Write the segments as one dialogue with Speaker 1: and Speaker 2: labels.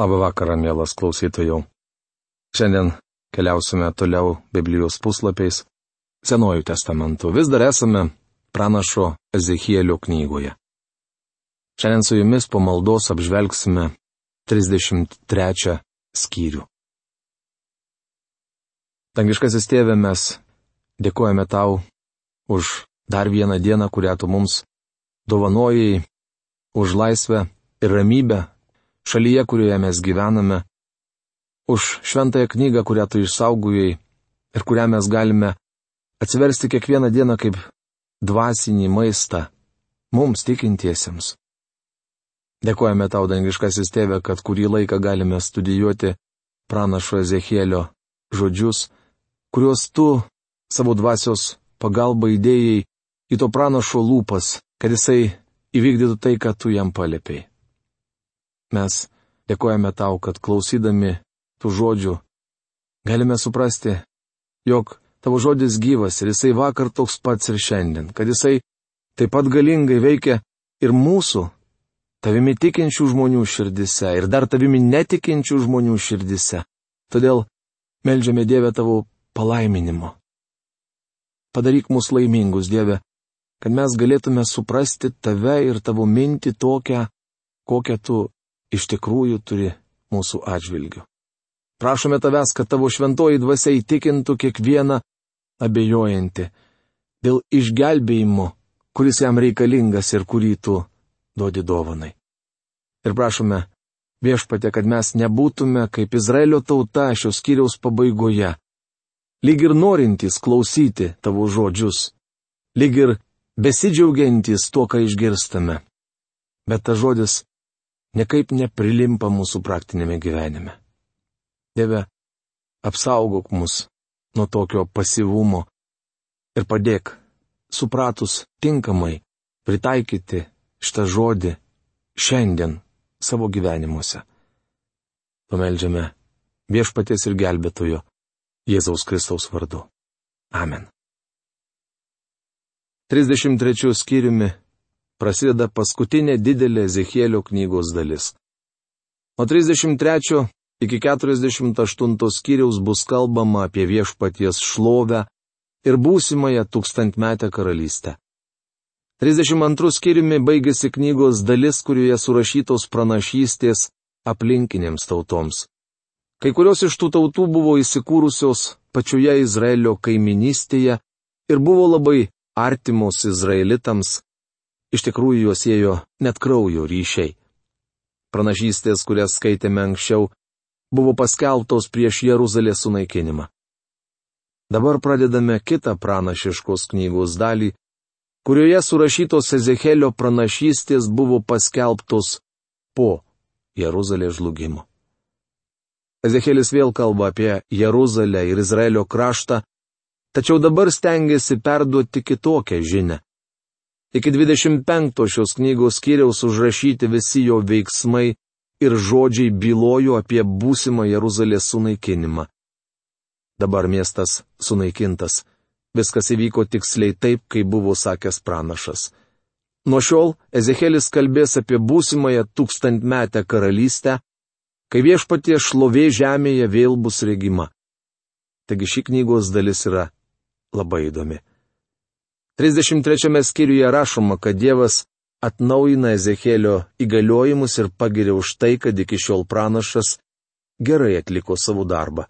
Speaker 1: Labą vakarą, mielas klausytojų. Šiandien keliausime toliau Biblijos puslapiais. Senojų testamentų vis dar esame pranašo Ezechielio knygoje. Šiandien su jumis po maldos apžvelgsime 33 skyrių. Dangiškasis tėve, mes dėkojame tau už dar vieną dieną, kurią tu mums dovanojai, už laisvę ir ramybę šalyje, kurioje mes gyvename, už šventąją knygą, kurią tu išsaugojai ir kurią mes galime atsiversti kiekvieną dieną kaip dvasinį maistą mums tikintiesiems. Dėkojame tau, dangiškasis tėve, kad kurį laiką galime studijuoti pranašo Ezekėlio žodžius, kuriuos tu savo dvasios pagalba įdėjai į to pranašo lūpas, kad jisai įvykdytų tai, ką tu jam paliepiai. Mes dėkojame tau, kad klausydami tų žodžių galime suprasti, jog tavo žodis gyvas ir jisai vakar toks pats ir šiandien, kad jisai taip pat galingai veikia ir mūsų, tavimi tikinčių žmonių širdise ir dar tavimi netikinčių žmonių širdise. Todėl melžiame Dievę tavo palaiminimo. Padaryk mus laimingus, Dieve, kad mes galėtume suprasti tave ir tavo mintį tokią, kokią tu iš tikrųjų turi mūsų atžvilgių. Prašome tavęs, kad tavo šventoji dvasia įtikintų kiekvieną abejojantį dėl išgelbėjimo, kuris jam reikalingas ir kurį tu duodi dovanai. Ir prašome viešpatė, kad mes nebūtume kaip Izraelio tauta šios kiriaus pabaigoje, lyg ir norintys klausyti tavo žodžius, lyg ir besidžiaugiantys tuo, ką išgirstame. Bet ta žodis nekaip neprilimpa mūsų praktinėme gyvenime. Dieve, apsaugok mus nuo tokio pasivumo ir padėk, supratus tinkamai, pritaikyti šitą žodį šiandien savo gyvenimuose. Pameldžiame viešpaties ir gelbėtojo Jėzaus Kristaus vardu. Amen. 33 skyriumi prasideda paskutinė didelė Ezechielio knygos dalis. Nuo 33 iki 48 skyriaus bus kalbama apie viešpaties šlovę ir būsimąją tūkstantmetę karalystę. 32 skyriumi baigėsi knygos dalis, kurioje surašytos pranašystės aplinkinėms tautoms. Kai kurios iš tų tautų buvo įsikūrusios pačioje Izraelio kaiminystėje ir buvo labai artimos izraelitams, Iš tikrųjų juos ėjo net kraujo ryšiai. Pranašystės, kurias skaitėme anksčiau, buvo paskelbtos prieš Jeruzalės sunaikinimą. Dabar pradedame kitą pranašiškos knygos dalį, kurioje surašytos Ezekėlio pranašystės buvo paskelbtos po Jeruzalės žlugimo. Ezekėlis vėl kalba apie Jeruzalę ir Izraelio kraštą, tačiau dabar stengiasi perduoti kitokią žinę. Iki 25 šios knygos skyriaus užrašyti visi jo veiksmai ir žodžiai bylojo apie būsimą Jeruzalės sunaikinimą. Dabar miestas sunaikintas. Viskas įvyko tiksliai taip, kaip buvo sakęs pranašas. Nuo šiol Ezekėlis kalbės apie būsimąją tūkstantmetę karalystę, kai viešpatie šlovė žemėje vėl bus regima. Taigi ši knygos dalis yra labai įdomi. 33 skyriuje rašoma, kad Dievas atnaujina Ezekėlio įgaliojimus ir pagiria už tai, kad iki šiol pranašas gerai atliko savo darbą.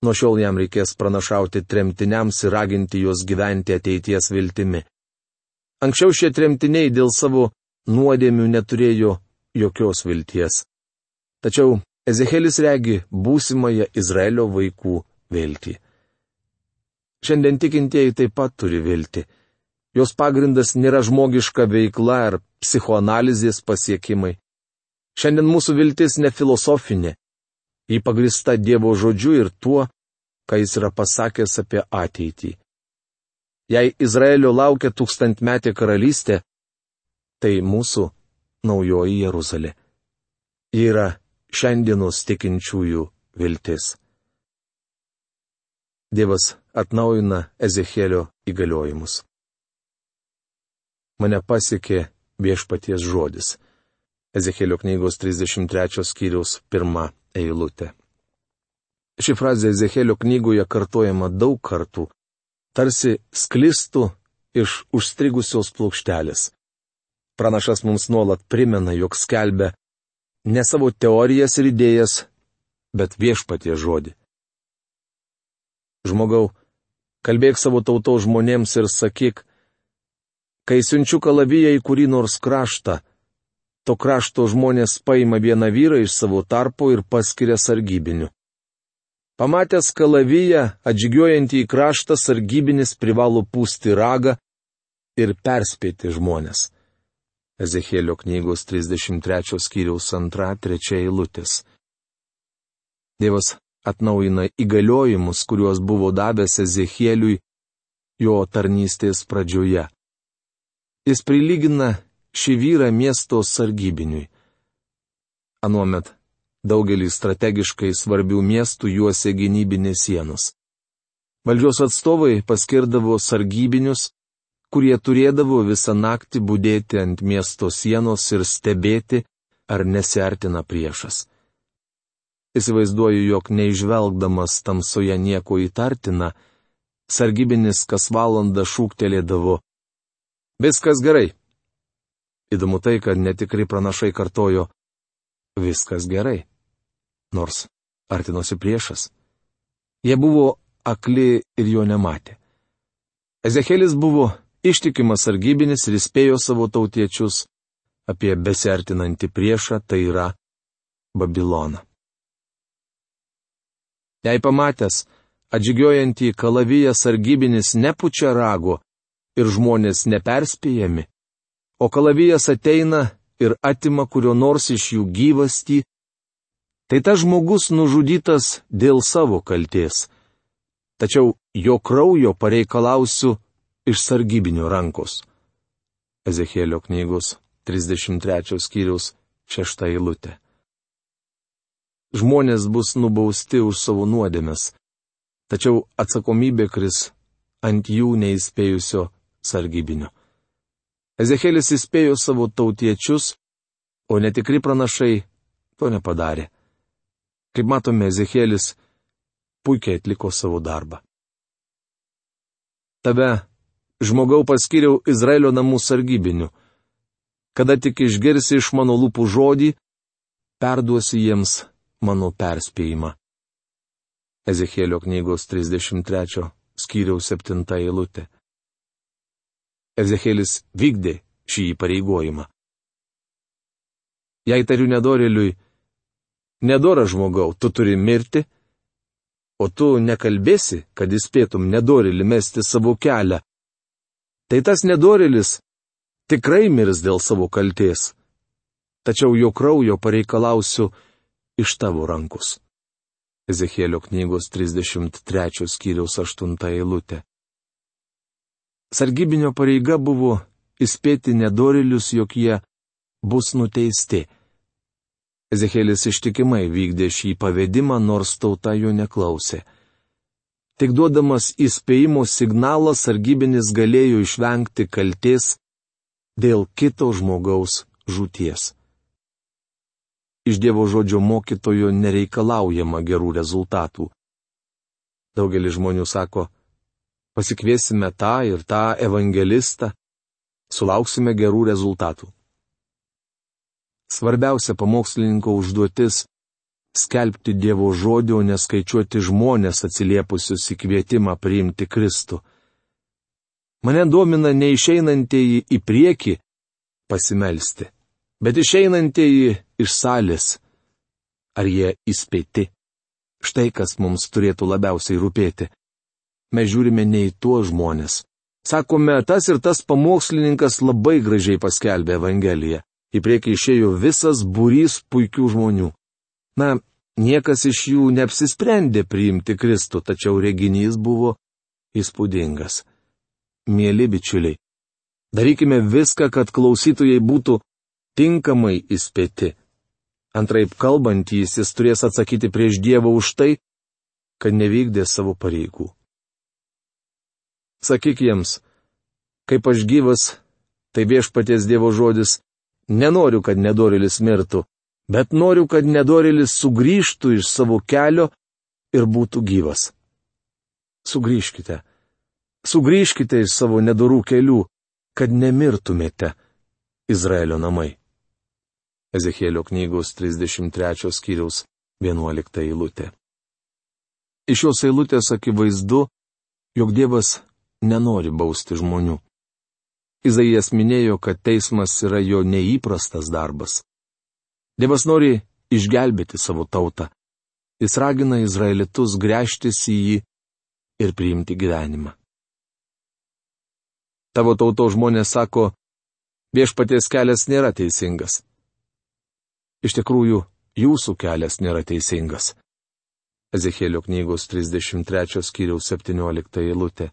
Speaker 1: Nuo šiol jam reikės pranašauti tremtiniams ir raginti juos gyventi ateities viltimi. Anksčiau šie tremtiniai dėl savo nuodėmių neturėjo jokios vilties. Tačiau Ezekėlis regi būsimąją Izraelio vaikų viltį. Šiandien tikintieji taip pat turi vilti. Jos pagrindas nėra žmogiška veikla ar psichoanalizės pasiekimai. Šiandien mūsų viltis ne filosofinė. Ji pagrista Dievo žodžiu ir tuo, ką jis yra pasakęs apie ateitį. Jei Izraelio laukia tūkstantmetė karalystė, tai mūsų naujoji Jeruzalė. Ji yra šiandienos tikinčiųjų viltis. Dievas atnaujina Ezekėlio įgaliojimus. Mane pasiekė viešpaties žodis. Ezekėlio knygos 33 skyriaus pirmą eilutę. Ši frazė Ezekėlio knygoje kartojama daug kartų, tarsi sklistų iš užstrigusios plokštelės. Pranašas mums nuolat primena, jog skelbia ne savo teorijas ir idėjas, bet viešpatie žodį. Žmogau, kalbėk savo tautos žmonėms ir sakyk, kai siunčiu kalaviją į kurį nors kraštą, to krašto žmonės paima vieną vyrą iš savo tarpo ir paskiria sargybiniu. Pamatęs kalaviją, atžygiuojantį į kraštą, sargybinis privalo pūsti ragą ir perspėti žmonės. Ezekėlio knygos 33 skyriaus 2-3 eilutės. Dievas atnaujina įgaliojimus, kuriuos buvo davęs Ezechieliui jo tarnystės pradžioje. Jis prilygina šį vyrą miesto sargybiniui. Anuomet daugelį strategiškai svarbių miestų juose gynybinės sienos. Valdžios atstovai paskirdavo sargybinius, kurie turėdavo visą naktį būdėti ant miesto sienos ir stebėti, ar nesiartina priešas. Įsivaizduoju, jog neižvelgdamas tamsoje nieko įtartina, sargybinis kas valandą šūktelėdavo. Viskas gerai. Įdomu tai, kad netikri pranašai kartojo. Viskas gerai. Nors artinosi priešas. Jie buvo akli ir jo nematė. Ezekėlis buvo ištikimas sargybinis ir įspėjo savo tautiečius apie besertinantį priešą, tai yra Babiloną. Jei pamatęs, atžygiojantį kalaviją sargybinis nepučia rago ir žmonės neperspėjami, o kalavijas ateina ir atima kurio nors iš jų gyvastį, tai tas žmogus nužudytas dėl savo kalties. Tačiau jo kraujo pareikalausiu iš sargybinio rankos. Ezekėlio knygos 33 skyriaus 6 eilutė žmonės bus nubausti už savo nuodėmes. Tačiau atsakomybė kris ant jų neįspėjusio sargybinio. Ezekėlis įspėjo savo tautiečius, o netikri pranašai to nepadarė. Kaip matome, Ezekėlis puikiai atliko savo darbą. Tave, žmogau, paskiriau Izraelio namų sargybiniu. Kada tik išgirsi iš mano lūpų žodį, perduosi jiems mano perspėjimą. Ezekėlio knygos 33 skyriaus 7 eilutė. Ezekėlis vykdė šį įpareigojimą. Jei tariu nedoreliui, nedora žmogau, tu turi mirti, o tu nekalbėsi, kad įspėtum nedorelį mesti savo kelią, tai tas nedorelis tikrai mirs dėl savo kalties. Tačiau jo kraujo pareikalausiu iš tavo rankos. Ezekėlio knygos 33 skyriaus 8 eilutė. Sargybinio pareiga buvo įspėti nedorilius, jog jie bus nuteisti. Ezekėlis ištikimai vykdė šį pavedimą, nors tauta jo neklausė. Tik duodamas įspėjimo signalą sargybinis galėjo išvengti kalties dėl kito žmogaus žūties iš Dievo žodžio mokytojo nereikalaujama gerų rezultatų. Daugelis žmonių sako, pasikviesime tą ir tą evangelistą, sulauksime gerų rezultatų. Svarbiausia pamokslininko užduotis - skelbti Dievo žodį, o neskaičiuoti žmonės atsiliepusius į kvietimą priimti Kristų. Mane domina neišeinantieji į priekį pasimelsti, bet išeinantieji iš salės. Ar jie įspėti? Štai kas mums turėtų labiausiai rūpėti. Mes žiūrime ne į tuos žmonės. Sakome, tas ir tas pamokslininkas labai gražiai paskelbė Evangeliją. Į priekį išėjo visas būrys puikių žmonių. Na, niekas iš jų neapsisprendė priimti Kristų, tačiau reginys buvo įspūdingas. Mėly bičiuliai, darykime viską, kad klausytojai būtų tinkamai įspėti. Antraip kalbantys jis turės atsakyti prieš Dievą už tai, kad nevykdė savo pareigų. Sakyk jiems, kaip aš gyvas, tai viešpaties Dievo žodis, nenoriu, kad nedorelis mirtų, bet noriu, kad nedorelis sugrįžtų iš savo kelio ir būtų gyvas. Sugrįžkite. Sugrįžkite iš savo nedorų kelių, kad nemirtumėte, Izraelio namai. Ezekėlio knygos 33 skyriaus 11 eilutė. Iš šios eilutės akivaizdu, jog Dievas nenori bausti žmonių. Izaijas minėjo, kad teismas yra jo neįprastas darbas. Dievas nori išgelbėti savo tautą. Jis ragina izraelitus gręžtis į jį ir priimti gyvenimą. Tavo tauto žmonės sako, viešpaties kelias nėra teisingas. Iš tikrųjų, jūsų kelias nėra teisingas. Ezekėlio knygos 33 skyriaus 17 eilutė.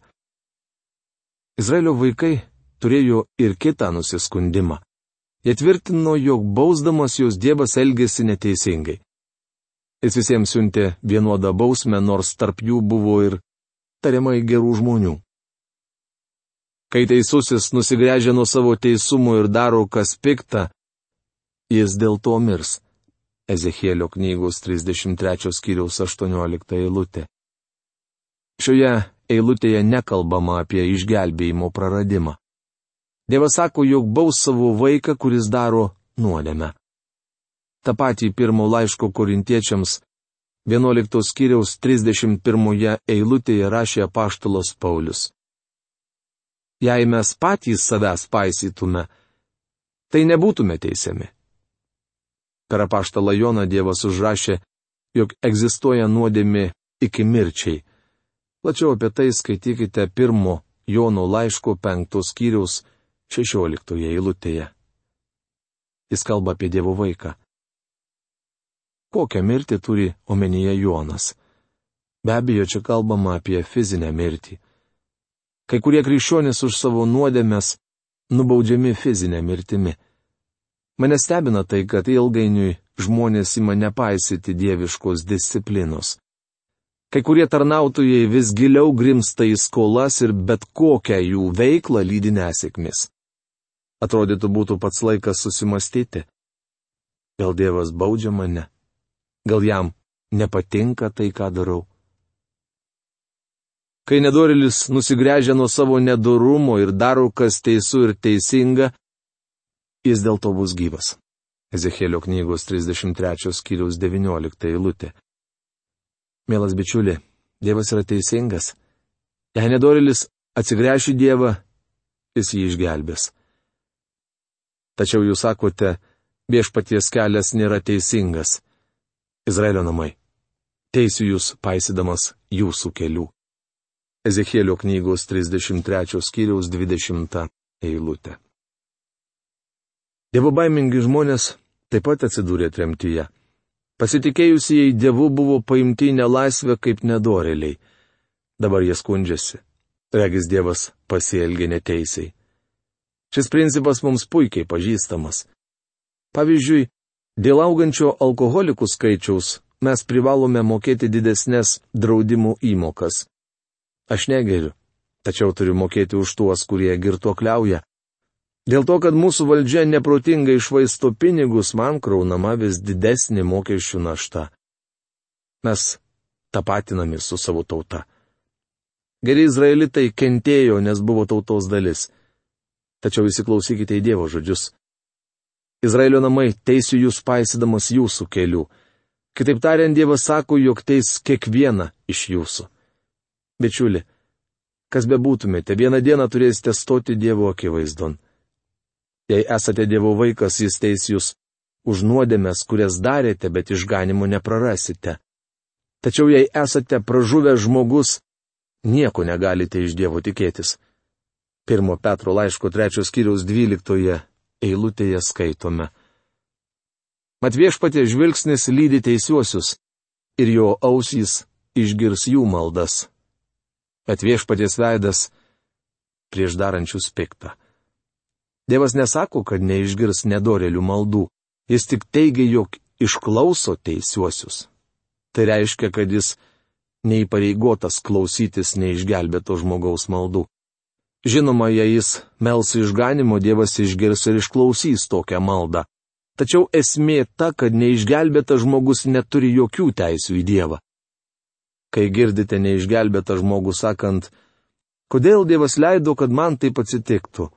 Speaker 1: Izraelio vaikai turėjo ir kitą nusiskundimą. Jie tvirtino, jog bausdamas jos Dievas elgėsi neteisingai. Jis visiems siuntė vienodą bausmę, nors tarp jų buvo ir tariamai gerų žmonių. Kai teisusis nusigręžia nuo savo teisumo ir daro kas pikta, jis dėl to mirs. Ezekėlio knygos 33 skyriaus 18 eilutė. Šioje eilutėje nekalbama apie išgelbėjimo praradimą. Dievas sako, jog baus savo vaiką, kuris daro nuodėmę. Ta pati pirmo laiško korintiečiams 11 skyriaus 31 eilutėje rašė apaštalos Paulius. Jei mes patys savęs paisytume, tai nebūtume teisiami. Per apaštalą Joną Dievas užrašė, jog egzistuoja nuodėmė iki mirčiai. Plačiau apie tai skaitykite pirmo Jono laiško penktos skyriaus šešioliktoje eilutėje. Jis kalba apie Dievo vaiką. Kokią mirtį turi omenyje Jonas? Be abejo, čia kalbama apie fizinę mirtį. Kai kurie krikščionys už savo nuodėmės nubaudžiami fizinę mirtimi. Mane stebina tai, kad ilgainiui žmonės ima nepaisyti dieviškos disciplinos. Kai kurie tarnautojai vis giliau grimsta į skolas ir bet kokią jų veiklą lydi nesėkmis. Atrodytų būtų pats laikas susimastyti. Gal Dievas baudžia mane? Gal jam nepatinka tai, ką darau? Kai nedorilis nusigręžia nuo savo nedorumo ir daro, kas teisų ir teisinga, jis dėl to bus gyvas. Ezekėlio knygos 33 skyriaus 19 eilutė. Mielas bičiuli, Dievas yra teisingas. Jei nedorilis atsigręš į Dievą, jis jį išgelbės. Tačiau jūs sakote, viešpaties kelias nėra teisingas. Izraelio namai. Teisiu jūs paisydamas jūsų kelių. Ezekėlio knygos 33 skyriaus 20 eilutė. Dievo baimingi žmonės taip pat atsidūrė tremtyje. Pasitikėjusieji Dievu buvo paimti nelaisvę kaip nedoreliai. Dabar jie skundžiasi. Regis Dievas pasielgė neteisiai. Šis principas mums puikiai pažįstamas. Pavyzdžiui, dėl augančio alkoholikų skaičiaus mes privalome mokėti didesnės draudimų įmokas. Aš negeriu, tačiau turiu mokėti už tuos, kurie girtuokliauja. Dėl to, kad mūsų valdžia neprotingai išvaisto pinigus, man kraunama vis didesnė mokesčių našta. Mes tapatinami su savo tauta. Geri izraelitai kentėjo, nes buvo tautos dalis. Tačiau įsiklausykite į Dievo žodžius. Izraelio namai teisiu jūs paisydamas jūsų kelių. Kitaip tariant, Dievas sako, jog teis kiekvieną iš jūsų. Bičiuli, kas bebūtumėte, vieną dieną turėsite stoti Dievo akivaizdon. Jei esate Dievo vaikas, jis teis jūs už nuodėmės, kurias darėte, bet išganimų neprarasite. Tačiau jei esate pražuvęs žmogus, nieko negalite iš Dievo tikėtis. Pirmo Petro laiško trečios kiriaus dvyliktoje eilutėje skaitome. Mat viešpatė žvilgsnis lydi teisiuosius ir jo ausys išgirs jų maldas. Bet viešpatės veidas prieš darančius piktą. Dievas nesako, kad neišgirs nedorelių maldų, jis tik teigia, jog išklauso teisiuosius. Tai reiškia, kad jis neįpareigotas klausytis neišgelbėto žmogaus maldų. Žinoma, jei jis mels išganimo, Dievas išgirs ir išklausys tokią maldą. Tačiau esmė ta, kad neišgelbėtas žmogus neturi jokių teisų į Dievą. Kai girdite neišgelbėtą žmogų sakant, kodėl Dievas leido, kad man taip atsitiktų?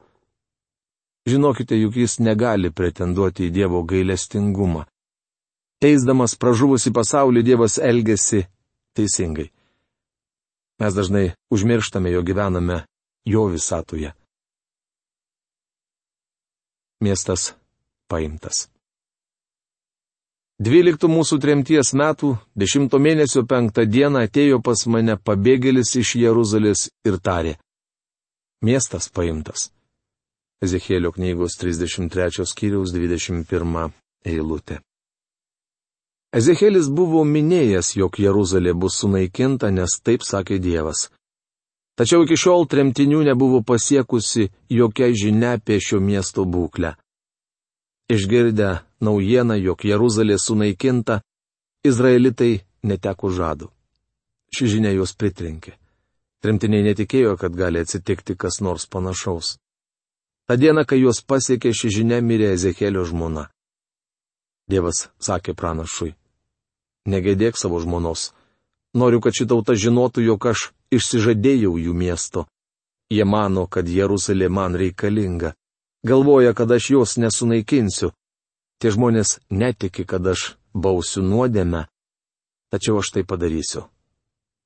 Speaker 1: Žinokite, juk jis negali pretenduoti į Dievo gailestingumą. Teisdamas pražuvusi pasaulį Dievas elgesi teisingai. Mes dažnai užmirštame, jo gyvename jo visatoje. Miestas paimtas. Dvyliktų mūsų tremties metų, dešimto mėnesio penktą dieną atėjo pas mane pabėgėlis iš Jeruzalės ir tarė. Miestas paimtas. Ezekėlio knygos 33 skyriaus 21 eilutė. Ezekėlis buvo minėjęs, jog Jeruzalė bus sunaikinta, nes taip sakė Dievas. Tačiau iki šiol tremtinių nebuvo pasiekusi jokia žinia apie šio miesto būklę. Išgirdę naujieną, jog Jeruzalė sunaikinta, izraelitai neteko žadų. Ši žinia juos pritrinkė. Tremtiniai netikėjo, kad gali atsitikti kas nors panašaus. Ta diena, kai juos pasiekė ši žinia, mirė Ezekėlio žmona. Dievas sakė pranašui. Negėdėk savo žmonos. Noriu, kad ši tauta žinotų, jog aš išsižadėjau jų miesto. Jie mano, kad Jeruzalė man reikalinga. Galvoja, kad aš jos nesunaikinsiu. Tie žmonės netiki, kad aš bausiu nuodėmę. Tačiau aš tai padarysiu.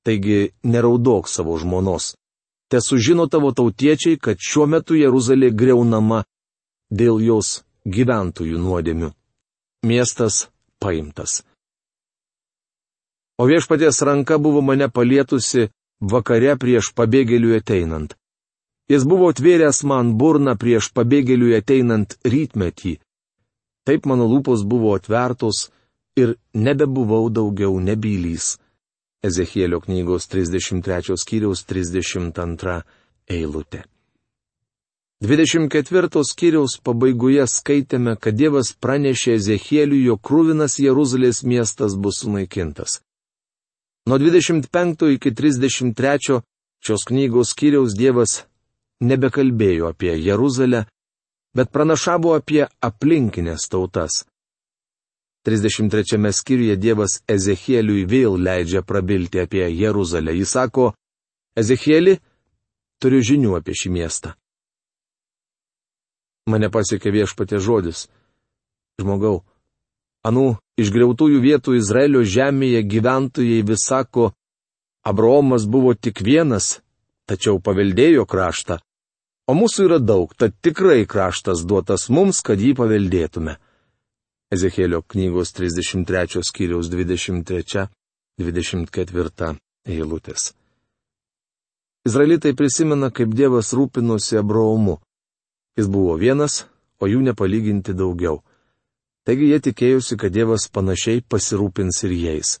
Speaker 1: Taigi neraudok savo žmonos. Te sužino tavo tautiečiai, kad šiuo metu Jeruzalė greunama dėl jos gyventojų nuodėmių miestas paimtas. O viešpaties ranka buvo mane palietusi vakare prieš pabėgėlių ateinant. Jis buvo atvėręs man burną prieš pabėgėlių ateinant rytmetį. Taip mano lūpos buvo atvertos ir nebebuvau daugiau nebylys. Ezechielio knygos 33 skyriaus 32 eilutė. 24 skyriaus pabaigoje skaitėme, kad Dievas pranešė Ezechieliui, jog krūvinas Jeruzalės miestas bus sunaikintas. Nuo 25 iki 33 šios knygos skyriaus Dievas nebekalbėjo apie Jeruzalę, bet pranašavo apie aplinkinės tautas. 33 skyriuje Dievas Ezechieliui vėl leidžia prabilti apie Jeruzalę. Jis sako, Ezechieli, turiu žinių apie šį miestą. Mane pasiekė viešpatė žodis. Žmogau, anų išgriautųjų vietų Izraelio žemėje gyventojai vis sako, Abraomas buvo tik vienas, tačiau paveldėjo kraštą. O mūsų yra daug, tad tikrai kraštas duotas mums, kad jį paveldėtume. Ezekėlio knygos 33 skyriaus 23-24 eilutės. Izraelitai prisimena, kaip Dievas rūpinosi Abraomu. Jis buvo vienas, o jų nepalyginti daugiau. Taigi jie tikėjosi, kad Dievas panašiai pasirūpins ir jais.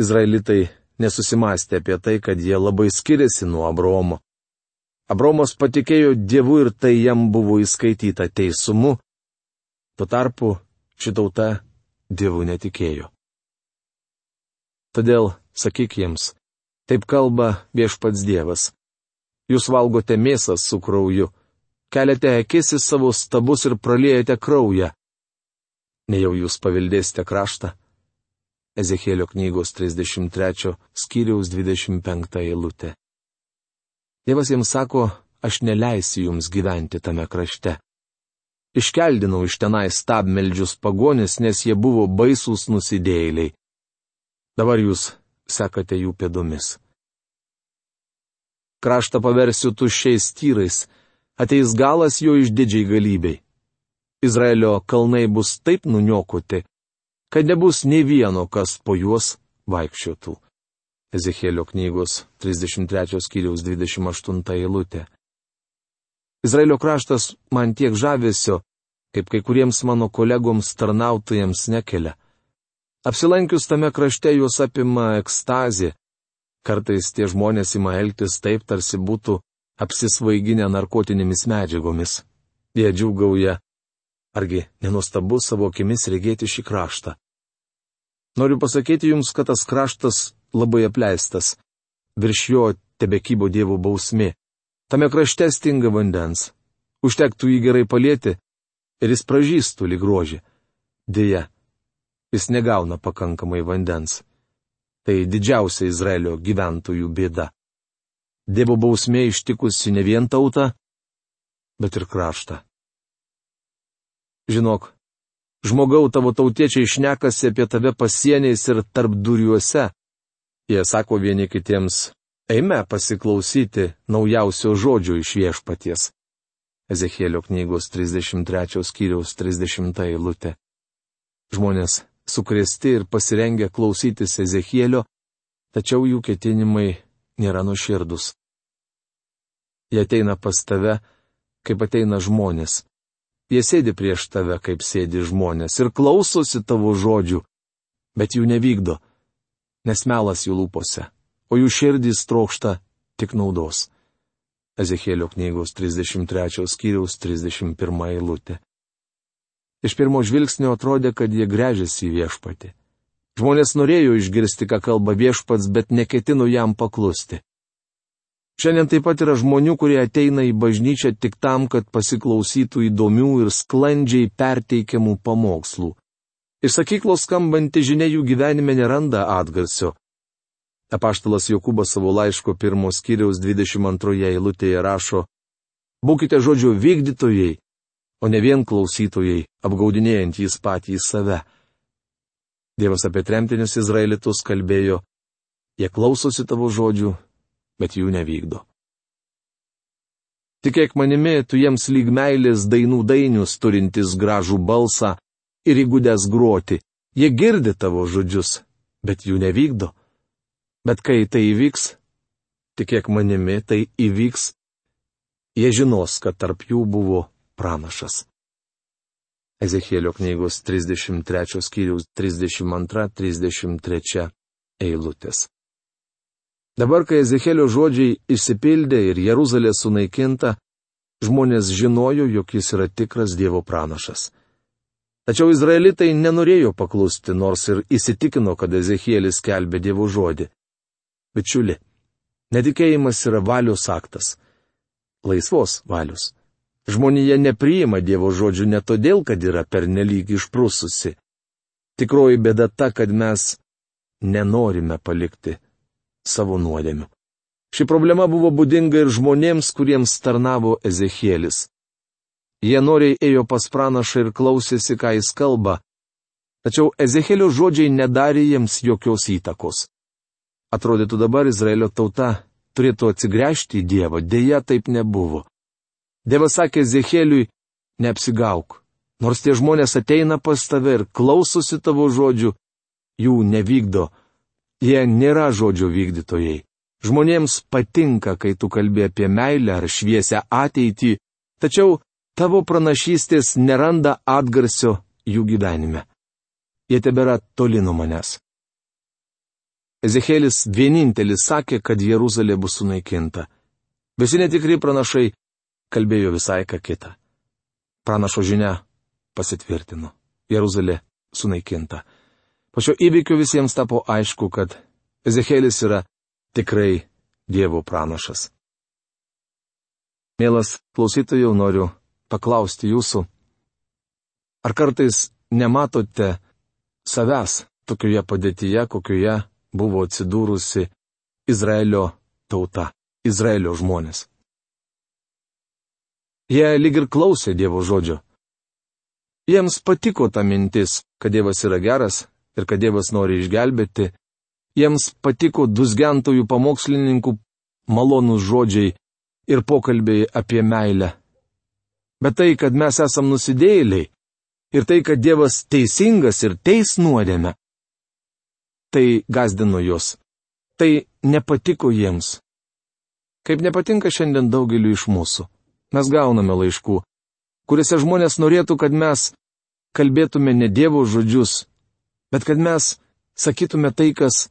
Speaker 1: Izraelitai nesusimastė apie tai, kad jie labai skiriasi nuo Abromo. Abromas patikėjo Dievu ir tai jam buvo įskaityta teisumu. Tuo tarpu šitauta Dievu netikėjo. Todėl sakyk jiems, taip kalba viešpats Dievas. Jūs valgote mėsą su krauju keliate akis į savo stabus ir praliejate kraują. Nejau jūs paveldėsite kraštą. Ezekėlio knygos 33 skyriaus 25 eilutė. Dievas jiems sako, aš neleisiu jums gyventi tame krašte. Iškeldinau iš tenai stabmeldžius pagonis, nes jie buvo baisūs nusidėjėliai. Dabar jūs sekate jų pėdomis. Kraštą paversiu tuščiais tyrais, ateis galas jo išdidžiai galybei. Izraelio kalnai bus taip nuniokoti, kad nebus nei vieno, kas po juos vaikščiotų. Ezekėlio knygos 33 skyriaus 28 eilutė. Izraelio kraštas man tiek žavesio, kaip kai kuriems mano kolegoms tarnautojams nekelia. Apsilankius tame krašte juos apima ekstazė. Kartais tie žmonės ima elgtis taip, tarsi būtų apsisvaiginę narkotinėmis medžiagomis. Jie džiūgauja. Argi nenuostabu savo akimis regėti šį kraštą? Noriu pasakyti jums, kad tas kraštas labai apleistas. Virš jo tebekybo dievų bausmė. Tame krašte stinga vandens. Užtektų jį gerai palėti ir jis pražystų lyg rožė. Deja, jis negauna pakankamai vandens. Tai didžiausia Izraelio gyventojų bėda. Dievo bausmė ištikusi ne vien tautą, bet ir kraštą. Žinok, žmogau tavo tautiečiai išnekasi apie tave pasieniais ir tarp duriuose. Jie sako vieni kitiems, eime pasiklausyti naujausio žodžio iš viešpaties. Ezekėlio knygos 33 skyriaus 30 eilutė. Žmonės sukrėsti ir pasirengę klausytis Ezekėlio, tačiau jų ketinimai nėra nuširdus. Jie ateina pas tave, kaip ateina žmonės. Jie sėdi prieš tave, kaip sėdi žmonės, ir klausosi tavo žodžių, bet jų nevykdo, nes melas jų lūpose, o jų širdys trokšta tik naudos. Ezekėlio knygos 33 skyriaus 31 eilutė. Iš pirmo žvilgsnio atrodė, kad jie grežiasi į viešpatį. Žmonės norėjo išgirsti, ką kalba viešpats, bet neketino jam paklusti. Šiandien taip pat yra žmonių, kurie ateina į bažnyčią tik tam, kad pasiklausytų įdomių ir sklandžiai perteikiamų pamokslų. Iš sakyklos skambanti žinia jų gyvenime neranda atgarsio. Apaštalas Jokūbas savo laiško pirmos kiriaus 22 eilutėje rašo: Būkite žodžio vykdytojai, o ne vien klausytojai, apgaudinėjantys patį save. Dievas apie tremtinius izraelitus kalbėjo, jie klausosi tavo žodžių, bet jų nevykdo. Tikėk manimi, tu jiems lyg meilės dainų dainius turintis gražų balsą ir įgudęs groti, jie girdi tavo žodžius, bet jų nevykdo. Bet kai tai įvyks, tikėk manimi, tai įvyks, jie žinos, kad tarp jų buvo pranašas. Ezekėlio knygos 33 skyriaus 32-33 eilutės. Dabar, kai Ezekėlio žodžiai išsipildė ir Jeruzalė sunaikinta, žmonės žinojo, jog jis yra tikras Dievo pranašas. Tačiau izraelitai nenorėjo paklusti, nors ir įsitikino, kad Ezekėlis kelbė Dievo žodį. Bičiuli, netikėjimas yra valios aktas. Laisvos valios. Žmonija nepriima Dievo žodžių ne todėl, kad yra pernelyg išprususi. Tikroji bėda ta, kad mes nenorime palikti savo nuodėmių. Ši problema buvo būdinga ir žmonėms, kuriems tarnavo Ezekielis. Jie noriai ėjo pas pranašą ir klausėsi, ką jis kalba. Tačiau Ezekėlio žodžiai nedarė jiems jokios įtakos. Atrodytų dabar Izraelio tauta turėtų atsigręžti į Dievą, dėja taip nebuvo. Dievas sakė Zecheliui, neapsigauk. Nors tie žmonės ateina pas tave ir klausosi tavo žodžių, jų nevykdo. Jie nėra žodžio vykdytojai. Žmonėms patinka, kai tu kalbė apie meilę ar šviesę ateitį, tačiau tavo pranašystės neranda atgarsio jų gyvenime. Jie tebėra toli nuo manęs. Ezekėlis vienintelis sakė, kad Jeruzalė bus sunaikinta. Visi netikri pranašai kalbėjo visai ką kitą. Pranašo žinia pasitvirtino. Jeruzalė sunaikinta. Po šio įvykio visiems tapo aišku, kad Ezekėlis yra tikrai Dievo pranašas. Mielas klausytojų, noriu paklausti jūsų, ar kartais nematote savęs tokioje padėtyje, kokioje buvo atsidūrusi Izraelio tauta, Izraelio žmonės. Jie lyg ir klausė Dievo žodžio. Jiems patiko ta mintis, kad Dievas yra geras ir kad Dievas nori išgelbėti. Jiems patiko dusgentojų pamokslininkų malonūs žodžiai ir pokalbiai apie meilę. Bet tai, kad mes esam nusidėjėliai ir tai, kad Dievas teisingas ir teis nuodėme, tai gazdino juos. Tai nepatiko jiems. Kaip nepatinka šiandien daugeliu iš mūsų mes gauname laiškų, kuriuose žmonės norėtų, kad mes kalbėtume ne Dievo žodžius, bet kad mes sakytume tai, kas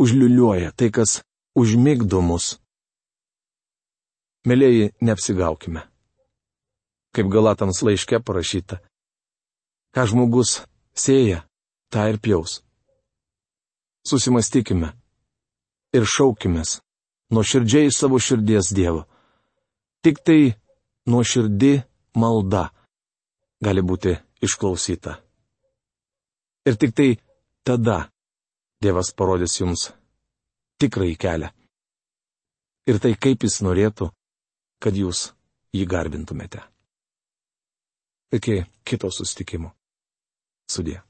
Speaker 1: užliuliuoja, tai, kas užmigdo mus. Mėlėjai, neapsigaukime. Kaip galatams laiške parašyta. Ką žmogus sėja, tą ir pjaus. Susimastykime ir šaukimės nuo širdžiai savo širdies Dievo Tik tai nuoširdi malda gali būti išklausyta. Ir tik tai tada Dievas parodys jums tikrąjį kelią. Ir tai kaip jis norėtų, kad jūs jį garbintumėte. Iki kito sustikimo. Sudė.